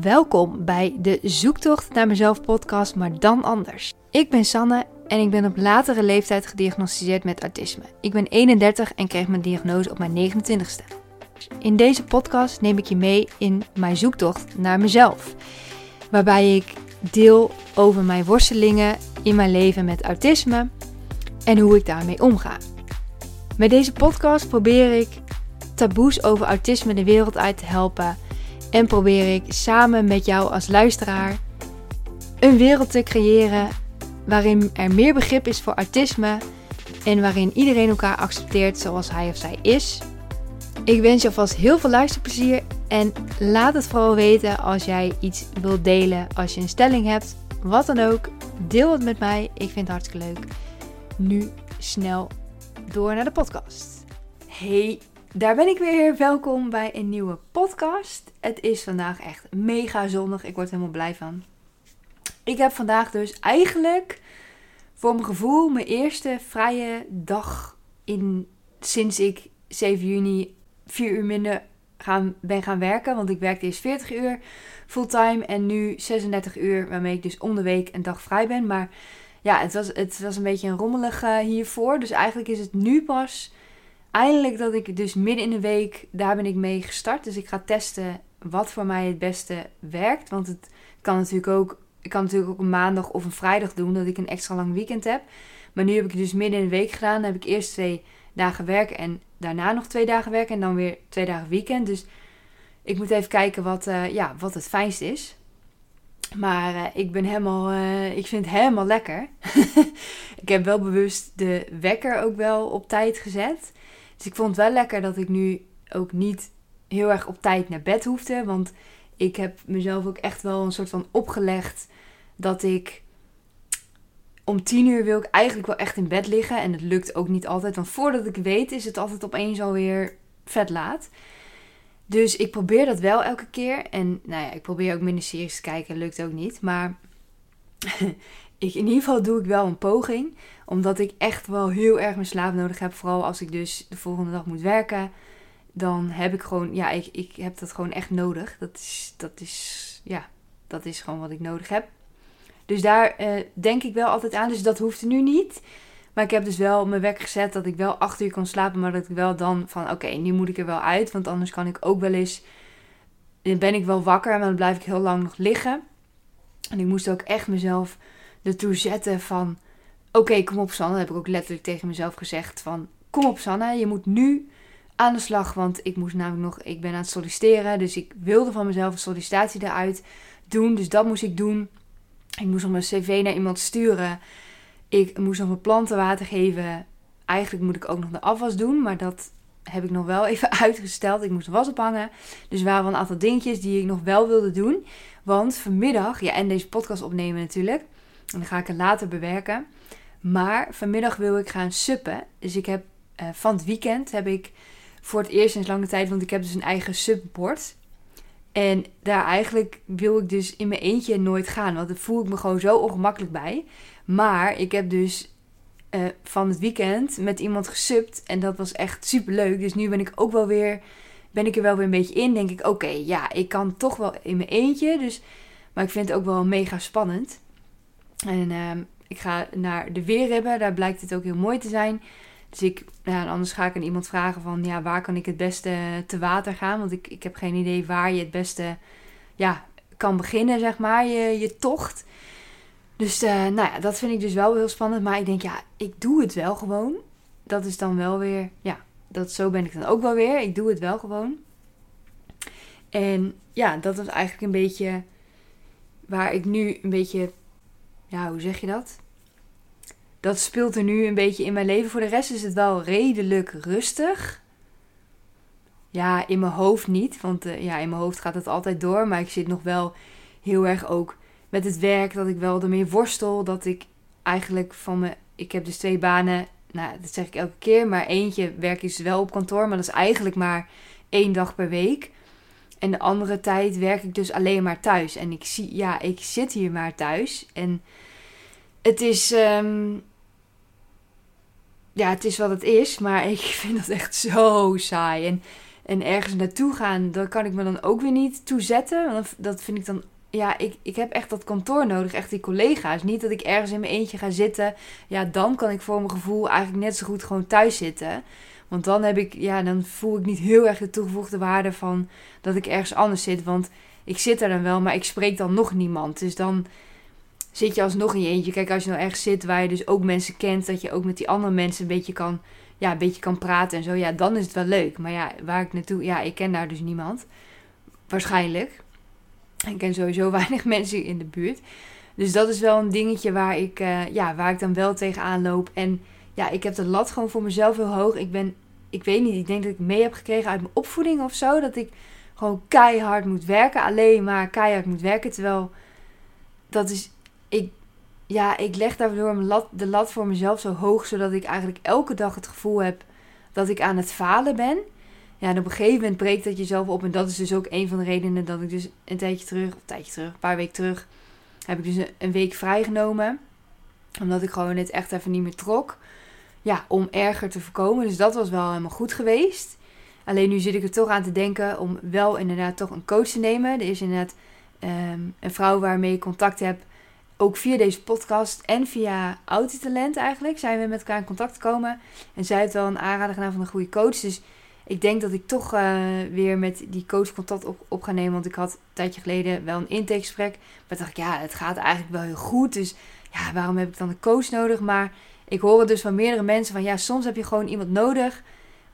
Welkom bij de Zoektocht naar mezelf podcast, maar dan anders. Ik ben Sanne en ik ben op latere leeftijd gediagnosticeerd met autisme. Ik ben 31 en kreeg mijn diagnose op mijn 29ste. In deze podcast neem ik je mee in mijn zoektocht naar mezelf, waarbij ik deel over mijn worstelingen in mijn leven met autisme en hoe ik daarmee omga. Met deze podcast probeer ik taboes over autisme de wereld uit te helpen en probeer ik samen met jou als luisteraar een wereld te creëren waarin er meer begrip is voor autisme en waarin iedereen elkaar accepteert zoals hij of zij is. Ik wens je alvast heel veel luisterplezier en laat het vooral weten als jij iets wilt delen, als je een stelling hebt, wat dan ook. Deel het met mij, ik vind het hartstikke leuk. Nu snel door naar de podcast. Hey, daar ben ik weer. Welkom bij een nieuwe podcast. Het is vandaag echt mega zonnig. Ik word helemaal blij van. Ik heb vandaag dus eigenlijk voor mijn gevoel mijn eerste vrije dag in sinds ik 7 juni 4 uur minder gaan, ben gaan werken. Want ik werkte eerst 40 uur fulltime en nu 36 uur, waarmee ik dus om de week een dag vrij ben. Maar ja, het was, het was een beetje een rommelig uh, hiervoor. Dus eigenlijk is het nu pas eindelijk dat ik dus midden in de week, daar ben ik mee gestart. Dus ik ga testen wat voor mij het beste werkt. Want het kan natuurlijk ook, ik kan natuurlijk ook een maandag of een vrijdag doen, dat ik een extra lang weekend heb. Maar nu heb ik het dus midden in de week gedaan. Dan heb ik eerst twee dagen werken en daarna nog twee dagen werken en dan weer twee dagen weekend. Dus ik moet even kijken wat, uh, ja, wat het fijnst is. Maar uh, ik ben helemaal, uh, ik vind het helemaal lekker. ik heb wel bewust de wekker ook wel op tijd gezet. Dus ik vond het wel lekker dat ik nu ook niet heel erg op tijd naar bed hoefde. Want ik heb mezelf ook echt wel een soort van opgelegd dat ik om tien uur wil ik eigenlijk wel echt in bed liggen. En het lukt ook niet altijd. Want voordat ik weet is het altijd opeens alweer vet laat. Dus ik probeer dat wel elke keer. En nou ja, ik probeer ook minder series te kijken. Lukt ook niet. Maar ik, in ieder geval doe ik wel een poging. Omdat ik echt wel heel erg mijn slaap nodig heb. Vooral als ik dus de volgende dag moet werken. Dan heb ik gewoon, ja, ik, ik heb dat gewoon echt nodig. Dat is, dat is, ja, dat is gewoon wat ik nodig heb. Dus daar uh, denk ik wel altijd aan. Dus dat hoeft nu niet. Maar ik heb dus wel mijn wekker gezet dat ik wel acht uur kon slapen. Maar dat ik wel dan van oké, nu moet ik er wel uit. Want anders kan ik ook wel eens. Dan ben ik wel wakker, maar dan blijf ik heel lang nog liggen. En ik moest ook echt mezelf ertoe zetten van... Oké, kom op Sanne. Dat heb ik ook letterlijk tegen mezelf gezegd van... Kom op Sanne, je moet nu aan de slag. Want ik moest namelijk nog... Ik ben aan het solliciteren. Dus ik wilde van mezelf een sollicitatie eruit doen. Dus dat moest ik doen. Ik moest nog mijn cv naar iemand sturen. Ik moest nog mijn planten water geven. Eigenlijk moet ik ook nog de afwas doen. Maar dat heb ik nog wel even uitgesteld. Ik moest de was ophangen. Dus er waren wel een aantal dingetjes die ik nog wel wilde doen. Want vanmiddag, ja, en deze podcast opnemen natuurlijk. En dan ga ik het later bewerken. Maar vanmiddag wil ik gaan suppen. Dus ik heb uh, van het weekend heb ik voor het eerst sinds lange tijd, want ik heb dus een eigen subbord. En daar eigenlijk wil ik dus in mijn eentje nooit gaan. Want daar voel ik me gewoon zo ongemakkelijk bij. Maar ik heb dus uh, van het weekend met iemand gesubt. En dat was echt super leuk. Dus nu ben ik ook wel weer. Ben ik er wel weer een beetje in. Denk ik, oké, ja, ik kan toch wel in mijn eentje. Dus, maar ik vind het ook wel mega spannend. En uh, ik ga naar de weerribben. Daar blijkt het ook heel mooi te zijn. Dus ik, anders ga ik aan iemand vragen van, ja, waar kan ik het beste te water gaan? Want ik, ik heb geen idee waar je het beste, ja, kan beginnen, zeg maar, je, je tocht. Dus, uh, nou ja, dat vind ik dus wel heel spannend. Maar ik denk, ja, ik doe het wel gewoon. Dat is dan wel weer, ja, dat, zo ben ik dan ook wel weer. Ik doe het wel gewoon. En ja, dat is eigenlijk een beetje waar ik nu een beetje ja, hoe zeg je dat? Dat speelt er nu een beetje in mijn leven. Voor de rest is het wel redelijk rustig. Ja, in mijn hoofd niet. Want uh, ja, in mijn hoofd gaat het altijd door. Maar ik zit nog wel heel erg ook met het werk. Dat ik wel ermee worstel. Dat ik eigenlijk van me. Ik heb dus twee banen. Nou, dat zeg ik elke keer. Maar eentje werk is wel op kantoor. Maar dat is eigenlijk maar één dag per week. En de andere tijd werk ik dus alleen maar thuis. En ik zie, ja, ik zit hier maar thuis. En het is. Um, ja, het is wat het is. Maar ik vind dat echt zo saai. En En ergens naartoe gaan, daar kan ik me dan ook weer niet toe zetten. Want dat vind ik dan ja, ik, ik heb echt dat kantoor nodig, echt die collega's. Niet dat ik ergens in mijn eentje ga zitten. Ja, dan kan ik voor mijn gevoel eigenlijk net zo goed gewoon thuis zitten. Want dan heb ik, ja, dan voel ik niet heel erg de toegevoegde waarde van dat ik ergens anders zit. Want ik zit er dan wel, maar ik spreek dan nog niemand. Dus dan zit je alsnog in je eentje. Kijk, als je nou ergens zit waar je dus ook mensen kent, dat je ook met die andere mensen een beetje kan, ja, een beetje kan praten en zo. Ja, dan is het wel leuk. Maar ja, waar ik naartoe, ja, ik ken daar dus niemand. Waarschijnlijk. Ik ken sowieso weinig mensen in de buurt. Dus dat is wel een dingetje waar ik, uh, ja, waar ik dan wel tegenaan loop. En ja, ik heb de lat gewoon voor mezelf heel hoog. Ik ben, ik weet niet, ik denk dat ik mee heb gekregen uit mijn opvoeding of zo. Dat ik gewoon keihard moet werken. Alleen maar keihard moet werken. Terwijl dat is, ik, ja, ik leg daardoor lat, de lat voor mezelf zo hoog. Zodat ik eigenlijk elke dag het gevoel heb dat ik aan het falen ben. Ja, en op een gegeven moment breekt dat jezelf op. En dat is dus ook een van de redenen dat ik dus een tijdje terug, een tijdje terug, een paar weken terug, heb ik dus een week vrijgenomen. Omdat ik gewoon het echt even niet meer trok. Ja, om erger te voorkomen. Dus dat was wel helemaal goed geweest. Alleen nu zit ik er toch aan te denken om wel inderdaad toch een coach te nemen. Er is inderdaad um, een vrouw waarmee ik contact heb. Ook via deze podcast en via Autitalent eigenlijk zijn we met elkaar in contact gekomen. En zij heeft wel een aanrader gedaan van een goede coach. Dus ik denk dat ik toch uh, weer met die coach contact op, op ga nemen. Want ik had een tijdje geleden wel een intakegesprek. Maar dacht ik, ja, het gaat eigenlijk wel heel goed. Dus ja, waarom heb ik dan een coach nodig? Maar ik hoor het dus van meerdere mensen van ja, soms heb je gewoon iemand nodig.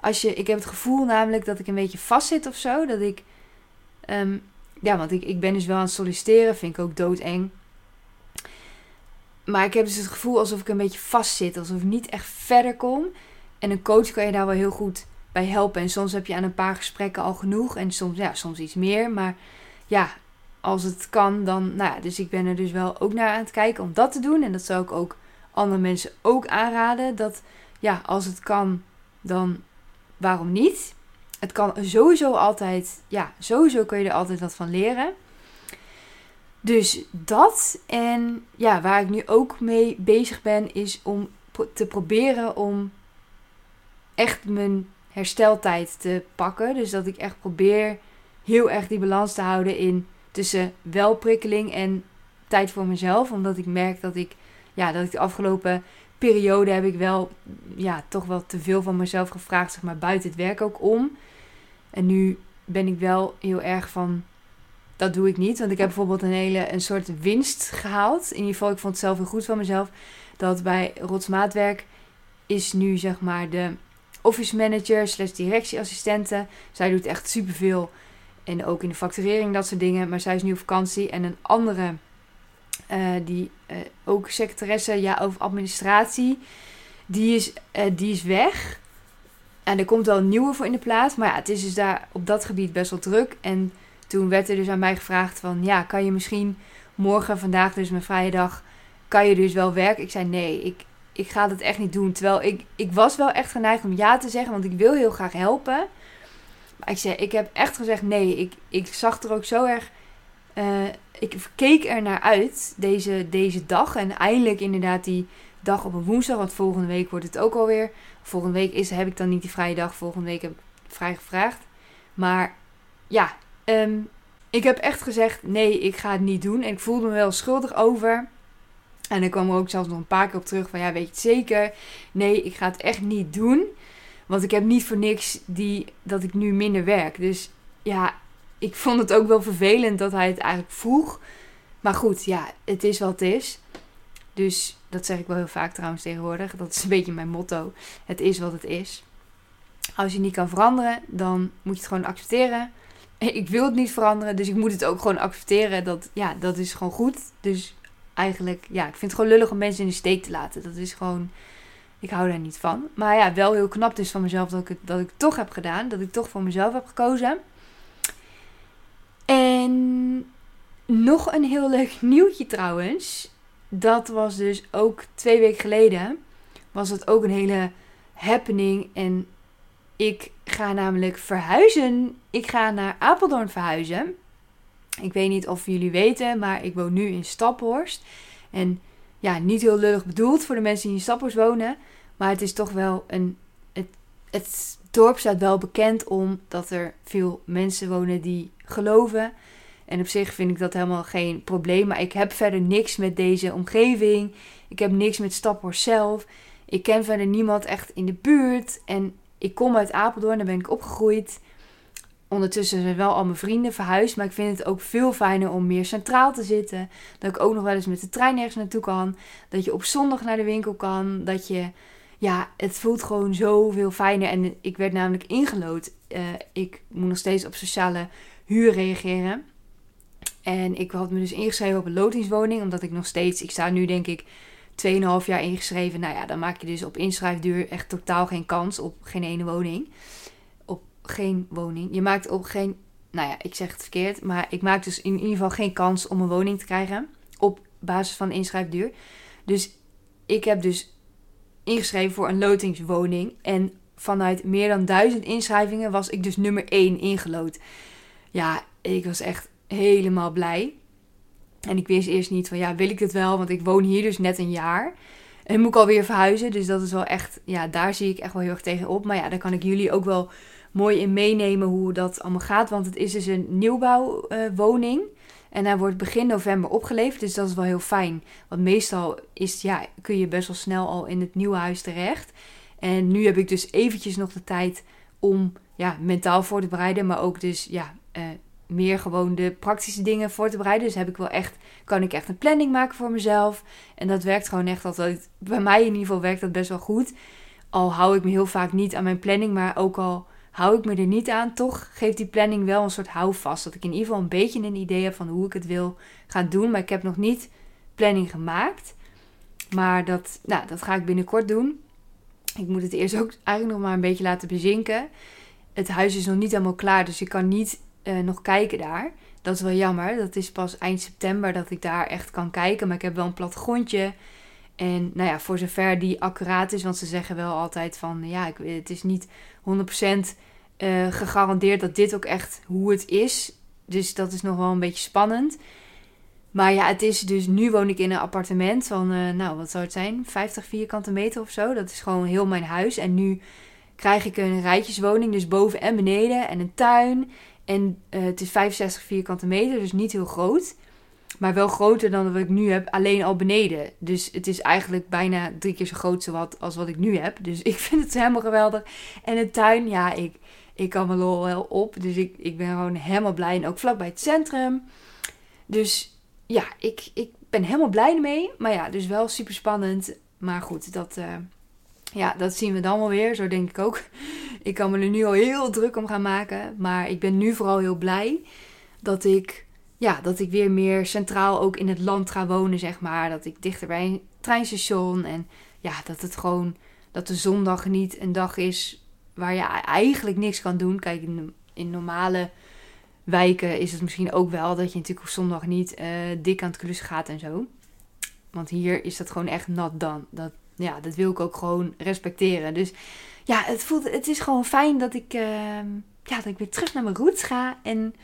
Als je, ik heb het gevoel namelijk dat ik een beetje vastzit of zo. Dat ik, um, ja, want ik, ik ben dus wel aan het solliciteren. Vind ik ook doodeng. Maar ik heb dus het gevoel alsof ik een beetje vastzit. Alsof ik niet echt verder kom. En een coach kan je daar wel heel goed bij helpen. En soms heb je aan een paar gesprekken al genoeg. En soms, ja, soms iets meer. Maar ja, als het kan, dan. Nou ja, dus ik ben er dus wel ook naar aan het kijken om dat te doen. En dat zou ik ook andere mensen ook aanraden. Dat ja, als het kan, dan waarom niet? Het kan sowieso altijd. Ja, sowieso kun je er altijd wat van leren. Dus dat. En ja, waar ik nu ook mee bezig ben, is om te proberen om echt mijn hersteltijd te pakken. Dus dat ik echt probeer heel erg die balans te houden in tussen wel prikkeling en tijd voor mezelf. Omdat ik merk dat ik, ja, dat ik de afgelopen periode heb ik wel, ja, toch wel te veel van mezelf gevraagd, zeg maar, buiten het werk ook om. En nu ben ik wel heel erg van, dat doe ik niet. Want ik heb bijvoorbeeld een hele, een soort winst gehaald. In ieder geval, ik vond het zelf heel goed van mezelf. Dat bij Rotsmaatwerk is nu, zeg maar, de office manager slash directieassistenten. Zij doet echt superveel. En ook in de facturering, dat soort dingen. Maar zij is nu op vakantie. En een andere, uh, die uh, ook secretaresse, ja, over administratie. Die is, uh, die is weg. En er komt wel een nieuwe voor in de plaats. Maar ja, het is dus daar op dat gebied best wel druk. En toen werd er dus aan mij gevraagd van... Ja, kan je misschien morgen, vandaag dus mijn vrije dag... Kan je dus wel werken? Ik zei nee, ik, ik ga dat echt niet doen. Terwijl ik, ik was wel echt geneigd om ja te zeggen, want ik wil heel graag helpen. Maar ik, zei, ik heb echt gezegd nee. Ik, ik zag er ook zo erg. Uh, ik keek er naar uit deze, deze dag. En eindelijk inderdaad die dag op een woensdag. Want volgende week wordt het ook alweer. Volgende week is, heb ik dan niet die vrije dag. Volgende week heb ik vrij gevraagd. Maar ja, um, ik heb echt gezegd nee, ik ga het niet doen. En ik voelde me wel schuldig over. En dan kwam er ook zelfs nog een paar keer op terug van ja, weet je het zeker? Nee, ik ga het echt niet doen. Want ik heb niet voor niks die, dat ik nu minder werk. Dus ja, ik vond het ook wel vervelend dat hij het eigenlijk vroeg. Maar goed, ja, het is wat het is. Dus dat zeg ik wel heel vaak trouwens tegenwoordig. Dat is een beetje mijn motto. Het is wat het is. Als je niet kan veranderen, dan moet je het gewoon accepteren. Ik wil het niet veranderen, dus ik moet het ook gewoon accepteren. Dat, ja, dat is gewoon goed. Dus eigenlijk, ja, ik vind het gewoon lullig om mensen in de steek te laten. Dat is gewoon, ik hou daar niet van. Maar ja, wel heel knap dus van mezelf dat ik het, dat ik toch heb gedaan. Dat ik toch voor mezelf heb gekozen. En nog een heel leuk nieuwtje trouwens. Dat was dus ook twee weken geleden. Was het ook een hele happening. En ik ga namelijk verhuizen. Ik ga naar Apeldoorn verhuizen. Ik weet niet of jullie weten, maar ik woon nu in Staphorst. En ja, niet heel lullig bedoeld voor de mensen die in Staphorst wonen. Maar het is toch wel een. Het, het dorp staat wel bekend om dat er veel mensen wonen die geloven. En op zich vind ik dat helemaal geen probleem. Maar ik heb verder niks met deze omgeving. Ik heb niks met Staphorst zelf. Ik ken verder niemand echt in de buurt. En ik kom uit Apeldoorn, daar ben ik opgegroeid. Ondertussen zijn wel al mijn vrienden verhuisd. Maar ik vind het ook veel fijner om meer centraal te zitten. Dat ik ook nog wel eens met de trein ergens naartoe kan. Dat je op zondag naar de winkel kan. Dat je ja, het voelt gewoon zoveel fijner. En ik werd namelijk ingelood. Uh, ik moet nog steeds op sociale huur reageren. En ik had me dus ingeschreven op een lotingswoning. Omdat ik nog steeds, ik sta nu denk ik 2,5 jaar ingeschreven. Nou ja, dan maak je dus op inschrijfduur echt totaal geen kans op geen ene woning. Op geen woning. Je maakt op geen, nou ja, ik zeg het verkeerd. Maar ik maak dus in ieder geval geen kans om een woning te krijgen. Op basis van inschrijfduur. Dus ik heb dus ingeschreven voor een lotingswoning. En vanuit meer dan duizend inschrijvingen was ik dus nummer 1 ingelood. Ja, ik was echt helemaal blij. En ik wist eerst niet van ja, wil ik dit wel? Want ik woon hier dus net een jaar. En moet ik alweer verhuizen. Dus dat is wel echt, ja, daar zie ik echt wel heel erg tegen op. Maar ja, daar kan ik jullie ook wel mooi in meenemen hoe dat allemaal gaat. Want het is dus een nieuwbouwwoning. En hij wordt begin november opgeleverd, dus dat is wel heel fijn. Want meestal is, ja, kun je best wel snel al in het nieuwe huis terecht. En nu heb ik dus eventjes nog de tijd om ja, mentaal voor te bereiden, maar ook dus ja, uh, meer gewoon de praktische dingen voor te bereiden. Dus heb ik wel echt, kan ik echt een planning maken voor mezelf. En dat werkt gewoon echt altijd. Bij mij in ieder geval werkt dat best wel goed. Al hou ik me heel vaak niet aan mijn planning, maar ook al hou ik me er niet aan, toch geeft die planning wel een soort houvast. Dat ik in ieder geval een beetje een idee heb van hoe ik het wil gaan doen. Maar ik heb nog niet planning gemaakt. Maar dat, nou, dat ga ik binnenkort doen. Ik moet het eerst ook eigenlijk nog maar een beetje laten bezinken. Het huis is nog niet helemaal klaar, dus ik kan niet uh, nog kijken daar. Dat is wel jammer. Dat is pas eind september dat ik daar echt kan kijken. Maar ik heb wel een plattegrondje. En nou ja, voor zover die accuraat is, want ze zeggen wel altijd van ja, ik, het is niet 100% uh, eh, gegarandeerd dat dit ook echt hoe het is. Dus dat is nog wel een beetje spannend. Maar ja, het is dus nu woon ik in een appartement van, uh, nou wat zou het zijn, 50 vierkante meter of zo. Dat is gewoon heel mijn huis. En nu krijg ik een rijtjeswoning, dus boven en beneden en een tuin. En uh, het is 65 vierkante meter, dus niet heel groot. Maar wel groter dan wat ik nu heb, alleen al beneden. Dus het is eigenlijk bijna drie keer zo groot wat, als wat ik nu heb. Dus ik vind het helemaal geweldig. En de tuin, ja, ik, ik kan me lol wel op. Dus ik, ik ben gewoon helemaal blij. En ook vlakbij het centrum. Dus ja, ik, ik ben helemaal blij mee. Maar ja, dus wel super spannend. Maar goed, dat, uh, ja, dat zien we dan wel weer. Zo denk ik ook. Ik kan me er nu al heel druk om gaan maken. Maar ik ben nu vooral heel blij dat ik ja, dat ik weer meer centraal ook in het land ga wonen, zeg maar. Dat ik dichter bij een treinstation en ja, dat het gewoon, dat de zondag niet een dag is waar je eigenlijk niks kan doen. Kijk, in, in normale wijken is het misschien ook wel dat je natuurlijk op zondag niet uh, dik aan het klussen gaat en zo. Want hier is dat gewoon echt nat dan. Dat, ja, dat wil ik ook gewoon respecteren. Dus ja, het, voelt, het is gewoon fijn dat ik, uh, ja, dat ik weer terug naar mijn roots ga. En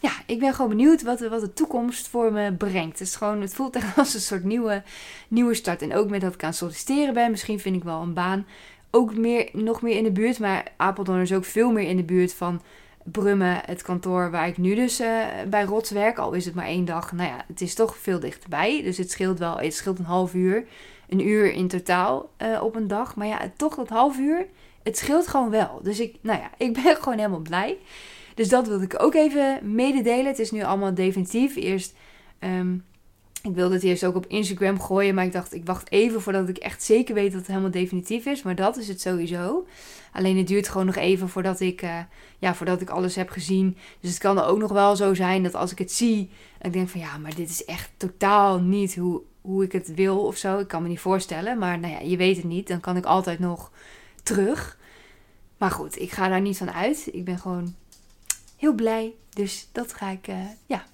ja, ik ben gewoon benieuwd wat, wat de toekomst voor me brengt. Het, is gewoon, het voelt echt als een soort nieuwe, nieuwe start. En ook met dat ik aan solliciteren ben. Misschien vind ik wel een baan. Ook meer, nog meer in de buurt. Maar Apeldoorn is ook veel meer in de buurt van Brummen. Het kantoor waar ik nu dus uh, bij Rots werk. Al is het maar één dag. Nou ja, het is toch veel dichterbij. Dus het scheelt wel. Het scheelt een half uur. Een uur in totaal uh, op een dag. Maar ja, toch dat half uur. Het scheelt gewoon wel. Dus ik, nou ja, ik ben gewoon helemaal blij. Dus dat wilde ik ook even mededelen. Het is nu allemaal definitief. Eerst, um, ik wilde het eerst ook op Instagram gooien, maar ik dacht, ik wacht even voordat ik echt zeker weet dat het helemaal definitief is. Maar dat is het sowieso. Alleen het duurt gewoon nog even voordat ik, uh, ja, voordat ik alles heb gezien. Dus het kan ook nog wel zo zijn dat als ik het zie, ik denk van ja, maar dit is echt totaal niet hoe, hoe ik het wil of zo. Ik kan me niet voorstellen, maar nou ja, je weet het niet. Dan kan ik altijd nog terug. Maar goed, ik ga daar niet van uit. Ik ben gewoon heel blij. Dus dat ga ik, uh, ja.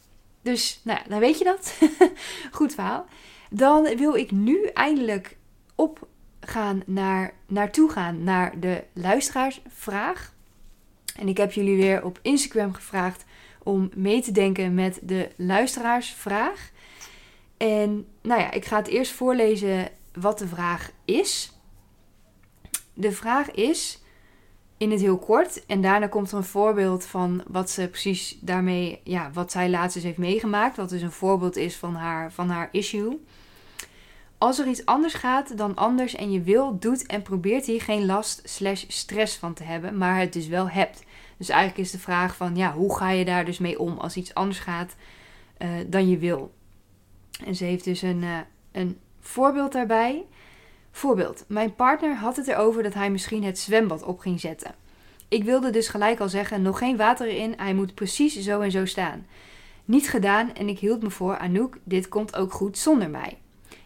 Dus, nou ja, dan weet je dat. Goed verhaal. Dan wil ik nu eindelijk opgaan naar, naartoe gaan naar de luisteraarsvraag. En ik heb jullie weer op Instagram gevraagd om mee te denken met de luisteraarsvraag. En nou ja, ik ga het eerst voorlezen wat de vraag is. De vraag is: in het heel kort. En daarna komt er een voorbeeld van wat ze precies daarmee, ja, wat zij laatst eens heeft meegemaakt. Wat dus een voorbeeld is van haar, van haar issue. Als er iets anders gaat dan anders en je wil, doet en probeert hier geen last slash stress van te hebben, maar het dus wel hebt. Dus eigenlijk is de vraag van, ja, hoe ga je daar dus mee om als iets anders gaat uh, dan je wil? En ze heeft dus een, uh, een voorbeeld daarbij. Voorbeeld, mijn partner had het erover dat hij misschien het zwembad op ging zetten. Ik wilde dus gelijk al zeggen, nog geen water erin, hij moet precies zo en zo staan. Niet gedaan en ik hield me voor, Anouk, dit komt ook goed zonder mij.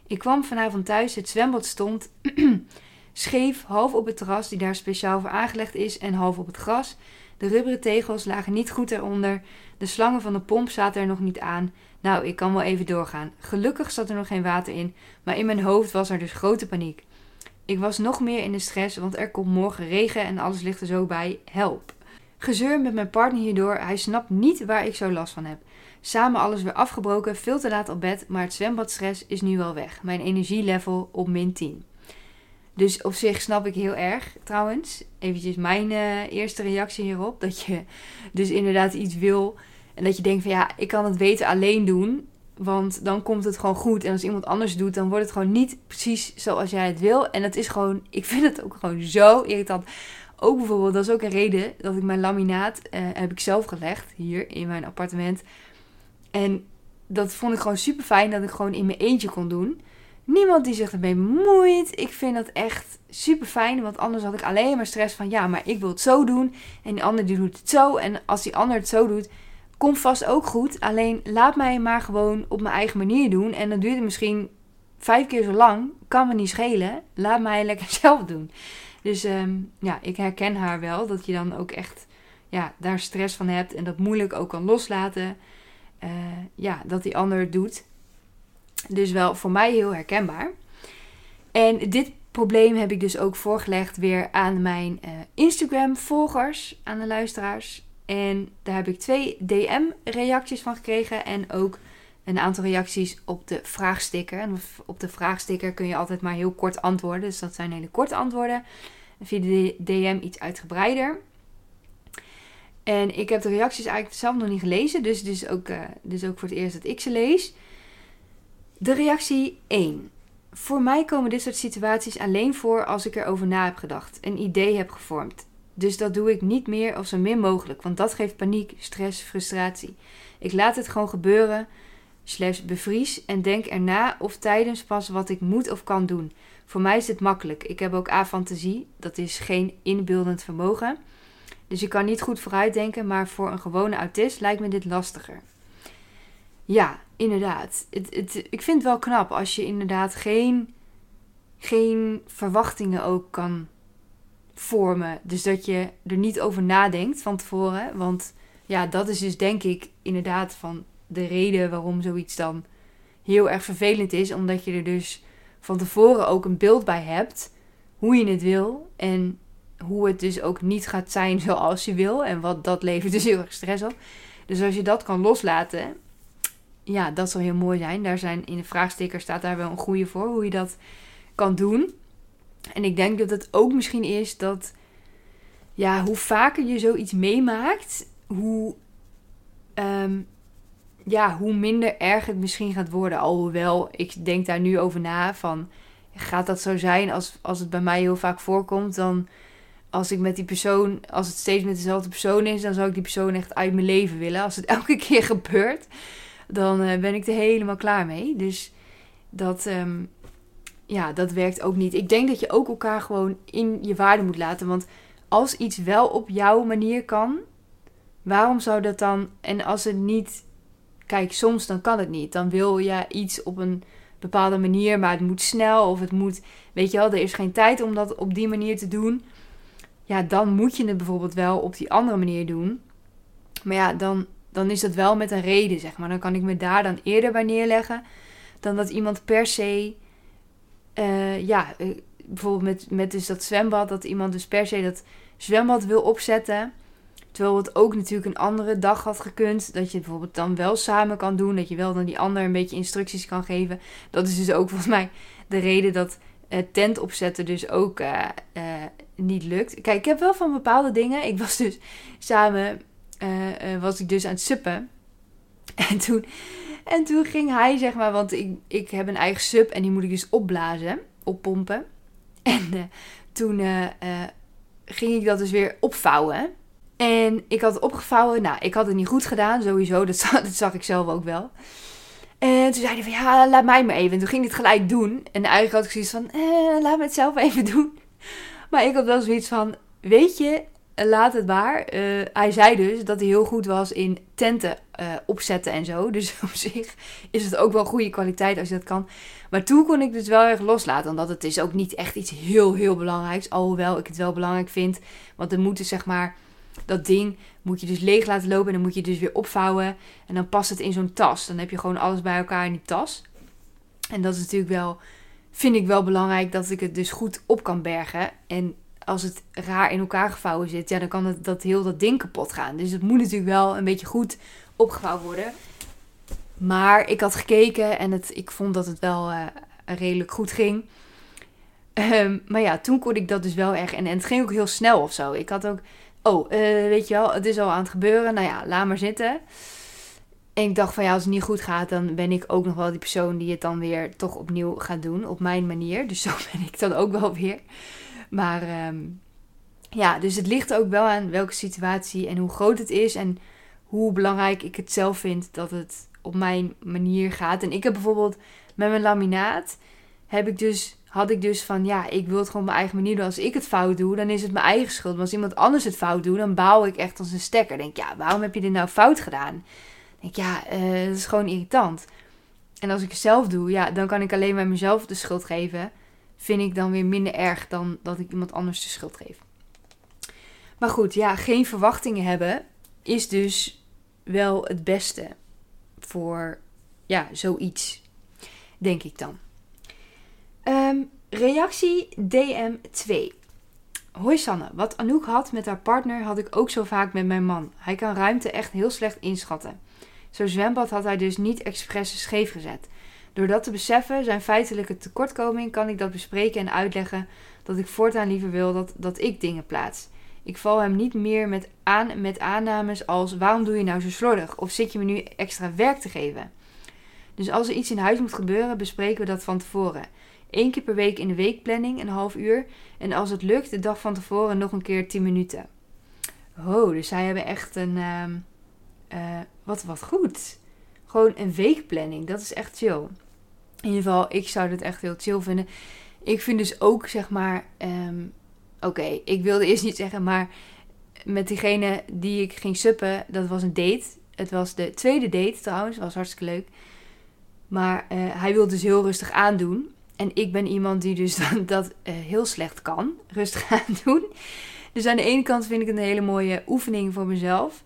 Ik kwam vanavond thuis, het zwembad stond scheef, half op het terras die daar speciaal voor aangelegd is en half op het gras. De rubberen tegels lagen niet goed eronder. De slangen van de pomp zaten er nog niet aan. Nou, ik kan wel even doorgaan. Gelukkig zat er nog geen water in, maar in mijn hoofd was er dus grote paniek. Ik was nog meer in de stress, want er komt morgen regen en alles ligt er zo bij. Help. Gezeur met mijn partner hierdoor. Hij snapt niet waar ik zo last van heb. Samen alles weer afgebroken, veel te laat op bed, maar het zwembadstress is nu wel weg. Mijn energielevel op min 10. Dus op zich snap ik heel erg, trouwens. Eventjes mijn uh, eerste reactie hierop. Dat je dus inderdaad iets wil. En dat je denkt van ja, ik kan het weten alleen doen. Want dan komt het gewoon goed. En als iemand anders doet, dan wordt het gewoon niet precies zoals jij het wil. En dat is gewoon, ik vind het ook gewoon zo irritant. Ook bijvoorbeeld, dat is ook een reden dat ik mijn laminaat uh, heb ik zelf gelegd hier in mijn appartement. En dat vond ik gewoon super fijn dat ik gewoon in mijn eentje kon doen. Niemand die zich ermee bemoeit. Ik vind dat echt super fijn. Want anders had ik alleen maar stress van ja, maar ik wil het zo doen. En die ander die doet het zo. En als die ander het zo doet, komt vast ook goed. Alleen laat mij maar gewoon op mijn eigen manier doen. En dan duurt het misschien vijf keer zo lang. Kan me niet schelen. Laat mij lekker zelf doen. Dus ehm, ja, ik herken haar wel. Dat je dan ook echt ja, daar stress van hebt. En dat moeilijk ook kan loslaten. Uh, ja, dat die ander doet. Dus wel voor mij heel herkenbaar. En dit probleem heb ik dus ook voorgelegd weer aan mijn uh, Instagram-volgers, aan de luisteraars. En daar heb ik twee DM-reacties van gekregen en ook een aantal reacties op de vraagsticker. En op de vraagsticker kun je altijd maar heel kort antwoorden, dus dat zijn hele korte antwoorden. En via de DM iets uitgebreider. En ik heb de reacties eigenlijk zelf nog niet gelezen, dus het is ook, dus ook voor het eerst dat ik ze lees. De reactie 1. Voor mij komen dit soort situaties alleen voor als ik erover na heb gedacht, een idee heb gevormd. Dus dat doe ik niet meer of zo min mogelijk, want dat geeft paniek, stress, frustratie. Ik laat het gewoon gebeuren, slash bevries en denk erna of tijdens pas wat ik moet of kan doen. Voor mij is dit makkelijk. Ik heb ook afantasie, dat is geen inbeeldend vermogen. Dus je kan niet goed vooruitdenken, maar voor een gewone autist lijkt me dit lastiger. Ja, inderdaad. Het, het, ik vind het wel knap als je inderdaad geen, geen verwachtingen ook kan vormen. Dus dat je er niet over nadenkt van tevoren. Want ja, dat is dus denk ik inderdaad van de reden waarom zoiets dan heel erg vervelend is. Omdat je er dus van tevoren ook een beeld bij hebt hoe je het wil. En hoe het dus ook niet gaat zijn zoals je wil. En wat dat levert dus heel erg stress op. Dus als je dat kan loslaten ja, dat zal heel mooi zijn. Daar zijn in de vraagsticker staat daar wel een goede voor hoe je dat kan doen. En ik denk dat het ook misschien is dat ja, hoe vaker je zoiets meemaakt, hoe, ehm, ja, hoe minder erg het misschien gaat worden. Alhoewel, ik denk daar nu over na van, gaat dat zo zijn als, als het bij mij heel vaak voorkomt, dan als ik met die persoon, als het steeds met dezelfde persoon is, dan zou ik die persoon echt uit mijn leven willen. Als het elke keer gebeurt dan uh, ben ik er helemaal klaar mee. Dus dat, um, ja, dat werkt ook niet. Ik denk dat je ook elkaar gewoon in je waarde moet laten. Want als iets wel op jouw manier kan, waarom zou dat dan. En als het niet. Kijk, soms dan kan het niet. Dan wil je iets op een bepaalde manier, maar het moet snel of het moet. Weet je wel, er is geen tijd om dat op die manier te doen. Ja, dan moet je het bijvoorbeeld wel op die andere manier doen. Maar ja, dan dan is dat wel met een reden, zeg maar. Dan kan ik me daar dan eerder bij neerleggen dan dat iemand per se, uh, ja, eh, bijvoorbeeld met, met dus dat zwembad, dat iemand dus per se dat zwembad wil opzetten. Terwijl het ook natuurlijk een andere dag had gekund. Dat je bijvoorbeeld dan wel samen kan doen. Dat je wel dan die ander een beetje instructies kan geven. Dat is dus ook volgens mij de reden dat uh, tent opzetten dus ook niet lukt. Kijk, ik heb wel van bepaalde dingen. Ik was dus samen, was ik dus aan het suppen. En toen, en toen ging hij, zeg maar, want ik, ik heb een eigen sub en die moet ik dus opblazen, oppompen. En uh, toen ging ik dat dus weer opvouwen. En ik had het opgevouwen. Nou, ik had het niet goed gedaan, sowieso. Dat, dat zag ik zelf ook wel. En toen zei hij van, ja, laat mij maar even. En toen ging hij het gelijk doen. En eigenlijk had ik zoiets van, eh, laat me het zelf even doen. Maar ik had wel zoiets van, weet je, laat het waar. Uh, hij zei dus dat hij heel goed was in tenten uh, opzetten en zo. Dus op zich is het ook wel goede kwaliteit als je dat kan. Maar toen kon ik dus wel erg loslaten. Omdat het is ook niet echt iets heel, heel belangrijks. Alhoewel ik het wel belangrijk vind. Want er moeten zeg maar dat ding moet je dus leeg laten lopen en dan moet je dus weer opvouwen. En dan past het in zo'n tas. Dan heb je gewoon alles bij elkaar in die tas. En dat is natuurlijk wel, vind ik wel belangrijk dat ik het dus goed op kan bergen. En als het raar in elkaar gevouwen zit, ja, dan kan het, dat heel dat ding kapot gaan. Dus het moet natuurlijk wel een beetje goed opgevouwen worden. Maar ik had gekeken en het, ik vond dat het wel uh, redelijk goed ging. Um, maar ja, toen kon ik dat dus wel echt. En, en het ging ook heel snel of zo. Ik had ook oh, uh, weet je wel, het is al aan het gebeuren. Nou ja, laat maar zitten. En ik dacht van ja, als het niet goed gaat, dan ben ik ook nog wel die persoon die het dan weer toch opnieuw gaat doen. Op mijn manier. Dus zo ben ik dan ook wel weer. Maar um, ja, dus het ligt ook wel aan welke situatie en hoe groot het is. En hoe belangrijk ik het zelf vind dat het op mijn manier gaat. En ik heb bijvoorbeeld met mijn laminaat heb ik dus had ik dus van ja, ik wil het gewoon op mijn eigen manier doen. Als ik het fout doe, dan is het mijn eigen schuld. Maar als iemand anders het fout doet, dan bouw ik echt als een stekker. Denk ja, waarom heb je dit nou fout gedaan? Denk ja, uh, dat is gewoon irritant. En als ik het zelf doe, ja, dan kan ik alleen maar mezelf de schuld geven. Vind ik dan weer minder erg dan dat ik iemand anders de schuld geef. Maar goed, ja, geen verwachtingen hebben is dus wel het beste voor ja, zoiets, denk ik dan. Um, reactie DM2. Hoi Sanne, wat Anouk had met haar partner had ik ook zo vaak met mijn man. Hij kan ruimte echt heel slecht inschatten. Zo'n zwembad had hij dus niet expres scheef gezet. Door dat te beseffen, zijn feitelijke tekortkoming, kan ik dat bespreken en uitleggen dat ik voortaan liever wil dat, dat ik dingen plaats. Ik val hem niet meer met, aan, met aannames als waarom doe je nou zo slordig of zit je me nu extra werk te geven. Dus als er iets in huis moet gebeuren, bespreken we dat van tevoren. Eén keer per week in de weekplanning, een half uur. En als het lukt, de dag van tevoren nog een keer 10 minuten. Oh, dus zij hebben echt een. Uh, wat, wat goed. Gewoon een weekplanning. Dat is echt chill. In ieder geval, ik zou dit echt heel chill vinden. Ik vind dus ook, zeg maar. Um, Oké, ik wilde eerst niet zeggen, maar met diegene die ik ging suppen, dat was een date. Het was de tweede date trouwens, was hartstikke leuk. Maar uh, hij wilde dus heel rustig aandoen. En ik ben iemand die dus dat, dat uh, heel slecht kan. Rustig aan doen. Dus aan de ene kant vind ik het een hele mooie oefening voor mezelf.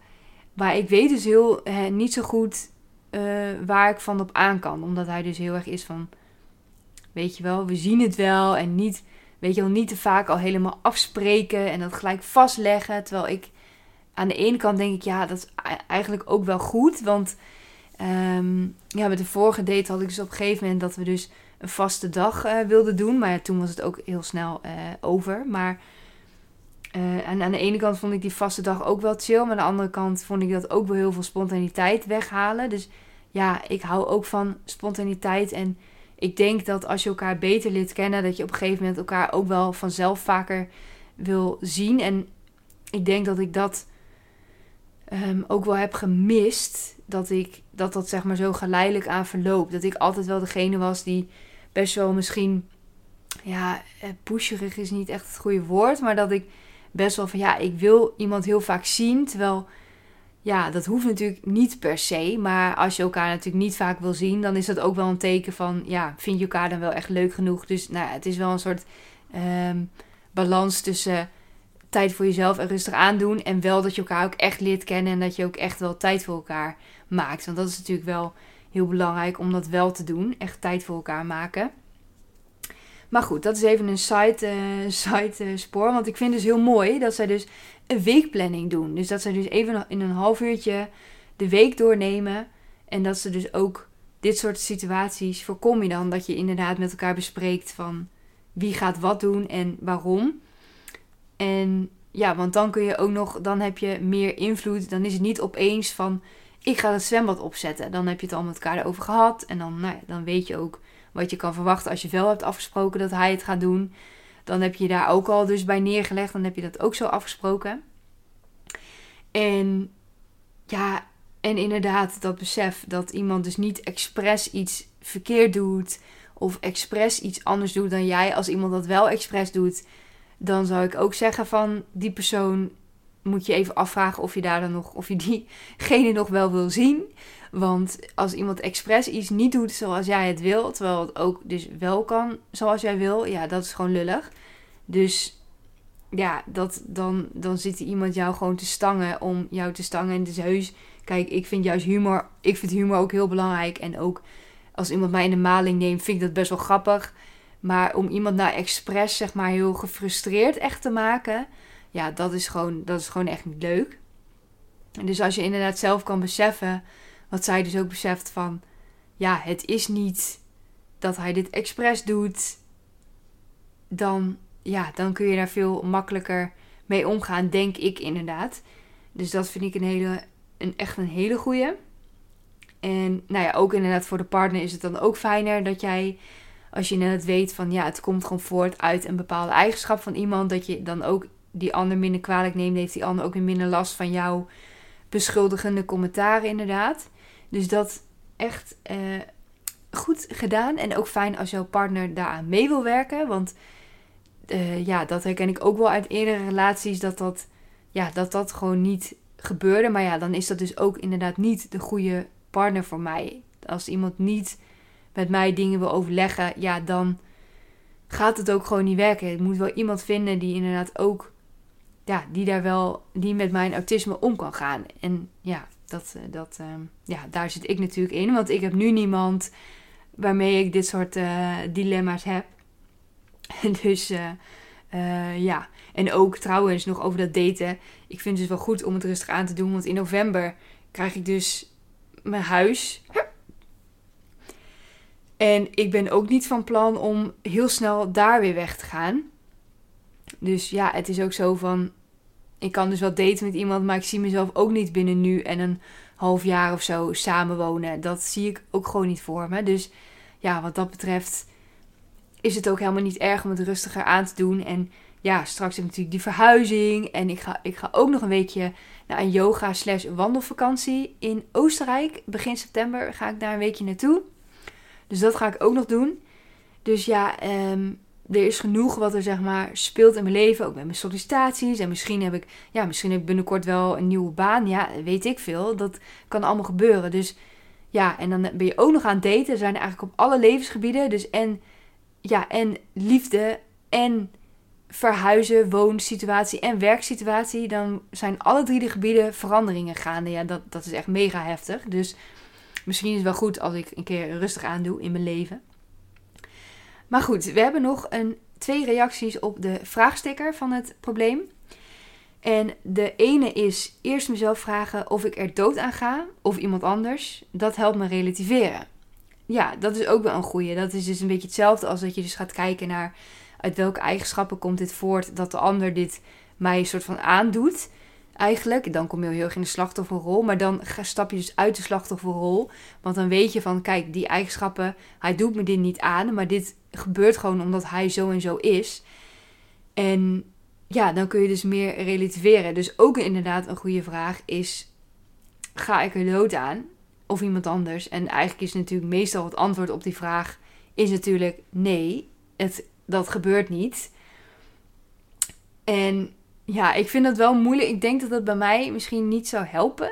Maar ik weet dus heel uh, niet zo goed uh, waar ik van op aan kan. Omdat hij dus heel erg is van... Weet je wel, we zien het wel. En niet, weet je wel, niet te vaak al helemaal afspreken. En dat gelijk vastleggen. Terwijl ik aan de ene kant denk ik... Ja, dat is eigenlijk ook wel goed. Want um, ja, met de vorige date had ik dus op een gegeven moment dat we dus een vaste dag uh, wilde doen. Maar toen was het ook heel snel uh, over. Maar uh, en aan de ene kant vond ik die vaste dag ook wel chill. Maar aan de andere kant vond ik dat ook wel heel veel spontaniteit weghalen. Dus ja, ik hou ook van spontaniteit. En ik denk dat als je elkaar beter leert kennen, dat je op een gegeven moment elkaar ook wel vanzelf vaker wil zien. En ik denk dat ik dat um, ook wel heb gemist. Dat ik dat dat zeg maar zo geleidelijk aan verloopt. Dat ik altijd wel degene was die best wel misschien, ja, eh, pusherig is niet echt het goede woord, maar dat ik best wel van ja, ik wil iemand heel vaak zien. Terwijl, ja, dat hoeft natuurlijk niet per se. Maar als je elkaar natuurlijk niet vaak wil zien, dan is dat ook wel een teken van ja, vind je elkaar dan wel echt leuk genoeg. Dus nou het is wel een soort um, balans tussen tijd voor jezelf en rustig aandoen. En wel dat je elkaar ook echt leert kennen en dat je ook echt wel tijd voor elkaar maakt. Want dat is natuurlijk wel heel belangrijk om dat wel te doen. Echt tijd voor elkaar maken. Maar goed, dat is even een side, uh, side uh, spoor. Want ik vind het dus heel mooi dat zij dus een weekplanning doen. Dus dat zij dus even in een half uurtje de week doornemen. En dat ze dus ook dit soort situaties voorkom je dan. Dat je inderdaad met elkaar bespreekt van wie gaat wat doen en waarom. En ja, want dan kun je ook nog, dan heb je meer invloed. Dan is het niet opeens van, ik ga het zwembad opzetten. Dan heb je het al met elkaar over gehad. En dan, nou ja, dan weet je ook wat je kan verwachten als je wel hebt afgesproken dat hij het gaat doen. Dan heb je daar ook al dus bij neergelegd. Dan heb je dat ook zo afgesproken. En ja, en inderdaad dat besef dat iemand dus niet expres iets verkeerd doet. Of expres iets anders doet dan jij. Als iemand dat wel expres doet, dan zou ik ook zeggen van die persoon moet je even afvragen of je daar dan nog, of je diegene nog wel wil zien. Want als iemand expres iets niet doet zoals jij het wil, terwijl het ook dus wel kan zoals jij wil, ja, dat is gewoon lullig. Dus ja, dat, dan, dan zit iemand jou gewoon te stangen om jou te stangen. En dus heus, kijk, ik vind juist humor, ik vind humor ook heel belangrijk. En ook als iemand mij in de maling neemt, vind ik dat best wel grappig. Maar om iemand nou expres, zeg maar, heel gefrustreerd echt te maken, ja, dat is gewoon, dat is gewoon echt niet leuk. En dus als je inderdaad zelf kan beseffen, wat zij dus ook beseft van, ja, het is niet dat hij dit expres doet, dan, ja, dan kun je daar veel makkelijker mee omgaan, denk ik inderdaad. Dus dat vind ik een hele, een, echt een hele goeie. En nou ja, ook inderdaad voor de partner is het dan ook fijner dat jij, als je net weet van ja, het komt gewoon voort uit een bepaalde eigenschap van iemand, dat je dan ook die ander minder kwalijk neemt, heeft die ander ook weer minder last van jouw beschuldigende commentaren inderdaad. Dus dat echt eh, goed gedaan en ook fijn als jouw partner daaraan mee wil werken, want uh, ja, dat herken ik ook wel uit eerdere relaties dat dat, ja, dat dat gewoon niet gebeurde. Maar ja, dan is dat dus ook inderdaad niet de goede partner voor mij. Als iemand niet met mij dingen wil overleggen, ja, dan gaat het ook gewoon niet werken. Ik moet wel iemand vinden die inderdaad ook, ja, die daar wel, die met mijn autisme om kan gaan. En ja, dat, eh, dat, ehm, ja, daar zit ik natuurlijk in, want ik heb nu niemand waarmee ik dit soort uh, dilemma's heb. dus uh, ja, en ook trouwens nog over dat daten. Ik vind het dus wel goed om het rustig aan te doen, want in november krijg ik dus mijn huis. En ik ben ook niet van plan om heel snel daar weer weg te gaan. Dus ja, het is ook zo van. Ik kan dus wel daten met iemand, maar ik zie mezelf ook niet binnen nu en een half jaar of zo samenwonen. Dat zie ik ook gewoon niet voor me. Dus ja, wat dat betreft is het ook helemaal niet erg om het rustiger aan te doen. En ja, straks heb ik natuurlijk die verhuizing. En ik ga, ik ga ook nog een weekje naar een yoga slash wandelvakantie in Oostenrijk. Begin september ga ik daar een weekje naartoe. Dus dat ga ik ook nog doen. Dus ja, ehm, er is genoeg wat er zeg maar speelt in mijn leven. Ook met mijn sollicitaties. En misschien heb ik, ja, misschien heb ik binnenkort wel een nieuwe baan. Ja, weet ik veel. Dat kan allemaal gebeuren. Dus ja, en dan ben je ook nog aan het daten. Er zijn eigenlijk op alle levensgebieden. Dus en, ja, en liefde en verhuizen, woonsituatie en werksituatie, dan zijn alle drie de gebieden veranderingen gaande. Ja, dat, dat is echt mega heftig. Dus misschien is het wel goed als ik een keer rustig aandoe in mijn leven. Maar goed, we hebben nog een, twee reacties op de vraagsticker van het probleem. En de ene is eerst mezelf vragen of ik er dood aan ga of iemand anders. Dat helpt me relativeren. Ja, dat is ook wel een goeie. Dat is dus een beetje hetzelfde als dat je dus gaat kijken naar uit welke eigenschappen komt dit voort dat de ander dit mij een soort van aandoet. Eigenlijk, dan kom je heel erg in de slachtofferrol. Maar dan stap je dus uit de slachtofferrol. Want dan weet je van, kijk, die eigenschappen, hij doet me dit niet aan. Maar dit gebeurt gewoon omdat hij zo en zo is. En ja, dan kun je dus meer relativeren. Dus ook inderdaad een goede vraag is, ga ik er dood aan? Of iemand anders? En eigenlijk is natuurlijk meestal het antwoord op die vraag is natuurlijk nee. Het dat gebeurt niet. En ja, ik vind dat wel moeilijk. Ik denk dat dat bij mij misschien niet zou helpen.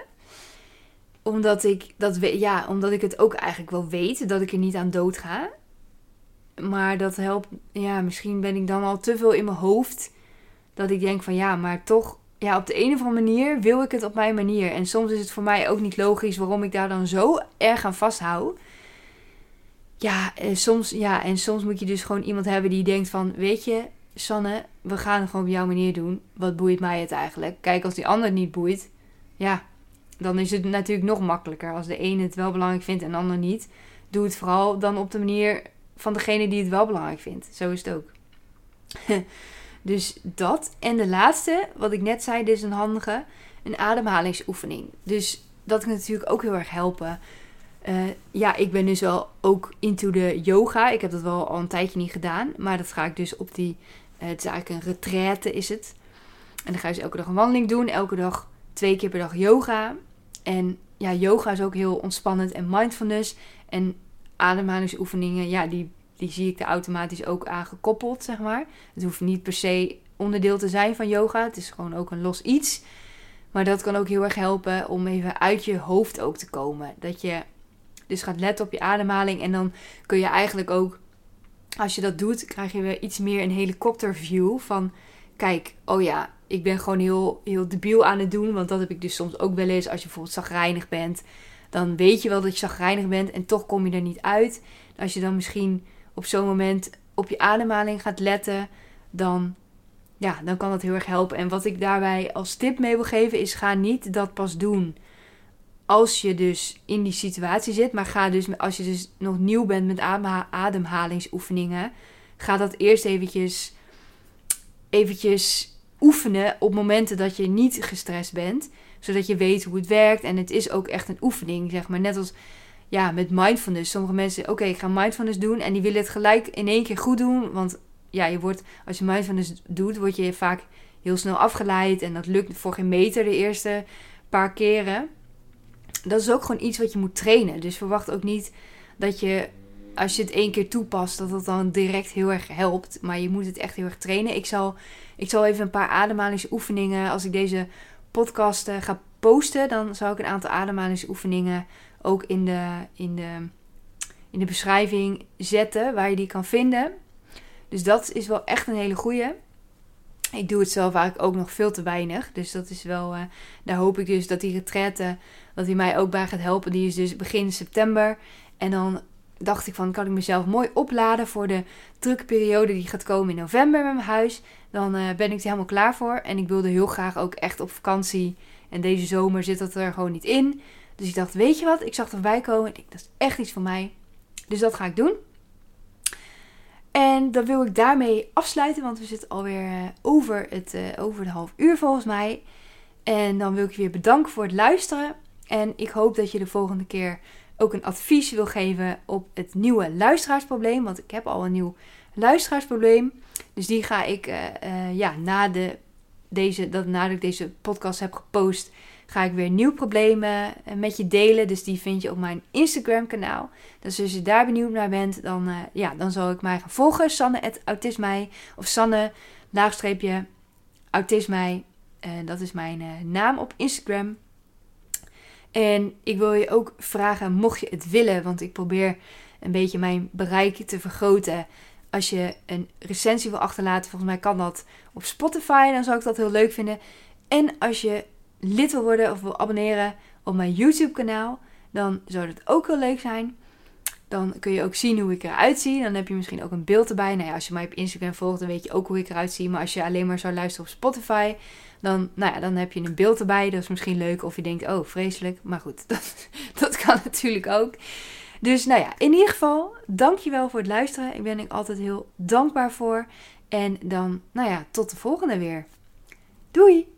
Omdat ik, dat, ja, omdat ik het ook eigenlijk wel weet dat ik er niet aan dood ga. Maar dat helpt. Ja, misschien ben ik dan al te veel in mijn hoofd. Dat ik denk van ja, maar toch. Ja, op de een of andere manier wil ik het op mijn manier. En soms is het voor mij ook niet logisch waarom ik daar dan zo erg aan vasthoud. Ja, en soms, ja, en soms moet je dus gewoon iemand hebben die denkt van... Weet je, Sanne, we gaan het gewoon op jouw manier doen. Wat boeit mij het eigenlijk? Kijk, als die ander het niet boeit... Ja, dan is het natuurlijk nog makkelijker. Als de ene het wel belangrijk vindt en de ander niet. Doe het vooral dan op de manier van degene die het wel belangrijk vindt. Zo is het ook. Dus dat. En de laatste, wat ik net zei, dit is een handige, een ademhalingsoefening. Dus dat kan natuurlijk ook heel erg helpen. Uh, ja, ik ben dus wel ook into de yoga. Ik heb dat wel al een tijdje niet gedaan. Maar dat ga ik dus op die... Uh, het is eigenlijk een retraite is het. En dan ga je dus elke dag een wandeling doen. Elke dag twee keer per dag yoga. En ja, yoga is ook heel ontspannend en mindfulness. En ademhalingsoefeningen, ja, die, die zie ik er automatisch ook aan gekoppeld, zeg maar. Het hoeft niet per se onderdeel te zijn van yoga. Het is gewoon ook een los iets. Maar dat kan ook heel erg helpen om even uit je hoofd ook te komen. Dat je dus gaat letten op je ademhaling. En dan kun je eigenlijk ook, als je dat doet, krijg je weer iets meer een helikopterview van... Kijk, oh ja, ik ben gewoon heel, heel debiel aan het doen. Want dat heb ik dus soms ook wel eens als je bijvoorbeeld zagrijnig bent. Dan weet je wel dat je zagrijnig bent en toch kom je er niet uit. Als je dan misschien op zo'n moment op je ademhaling gaat letten, dan, ja, dan kan dat heel erg helpen. En wat ik daarbij als tip mee wil geven is: ga niet dat pas doen als je dus in die situatie zit. Maar ga dus, als je dus nog nieuw bent met ademhalingsoefeningen, ga dat eerst eventjes, eventjes oefenen op momenten dat je niet gestrest bent. Zodat je weet hoe het werkt. En het is ook echt een oefening, zeg maar. Net als ja, met mindfulness. Sommige mensen, oké, ik ga mindfulness doen. En die willen het gelijk in één keer goed doen. Want ja, je wordt, als je mindfulness doet, word je vaak heel snel afgeleid. En dat lukt voor geen meter de eerste paar keren. Dat is ook gewoon iets wat je moet trainen. Dus verwacht ook niet dat je als je het één keer toepast, dat het dan direct heel erg helpt. Maar je moet het echt heel erg trainen. Ik zal, ik zal even een paar ademhalingsoefeningen, als ik deze podcast uh, ga posten, dan zal ik een aantal ademhalingsoefeningen ook in de, in, de, in de beschrijving zetten, waar je die kan vinden. Dus dat is wel echt een hele goeie. Ik doe het zelf eigenlijk ook nog veel te weinig. Dus dat is wel. Uh, daar hoop ik dus dat die retraite. Dat die mij ook bij gaat helpen. Die is dus begin september. En dan dacht ik van kan ik mezelf mooi opladen voor de drukke periode die gaat komen in november met mijn huis. Dan uh, ben ik er helemaal klaar voor. En ik wilde heel graag ook echt op vakantie. En deze zomer zit dat er gewoon niet in. Dus ik dacht, weet je wat? Ik zag erbij komen. Ik dat is echt iets voor mij. Dus dat ga ik doen. En dan wil ik daarmee afsluiten, want we zitten alweer uh, over, het, uh, over de half uur volgens mij. En dan wil ik je weer bedanken voor het luisteren. En ik hoop dat je de volgende keer ook een advies wil geven op het nieuwe luisteraarsprobleem. Want ik heb al een nieuw luisteraarsprobleem. Dus die ga ik uh, ja, na, de, deze, dat, nadat ik deze podcast heb gepost, ga ik weer nieuw problemen eh, met je delen. Dus die vind je op mijn Instagram kanaal. Dus als je daar benieuwd naar bent, dan, ja, dan zal ik mij gaan volgen. Sanne autismij of Sanne laagstreepje autismij. dat is mijn naam op Instagram. En ik wil je ook vragen, mocht je het willen, want ik probeer een beetje mijn bereik te vergroten. Als je een recensie wil achterlaten, volgens mij kan dat op Spotify, dan zou ik dat heel leuk vinden. En als je lid wil worden of wil abonneren op mijn YouTube kanaal, dan zou dat ook heel leuk zijn. Dan kun je ook zien hoe ik eruit zie. Dan heb je misschien ook een beeld erbij. Nou ja, als je mij op Instagram volgt, dan weet je ook hoe ik eruit zie. Maar als je alleen maar zou luisteren op Spotify, dan, nou ja, dan heb je een beeld erbij. Dat is misschien leuk. Of je denkt, oh, vreselijk. Maar goed, dat, dat kan natuurlijk ook. Dus nou ja, in ieder geval, dankjewel voor het luisteren. Ik ben er altijd heel dankbaar voor. En dan, nou ja, tot de volgende weer. Doei!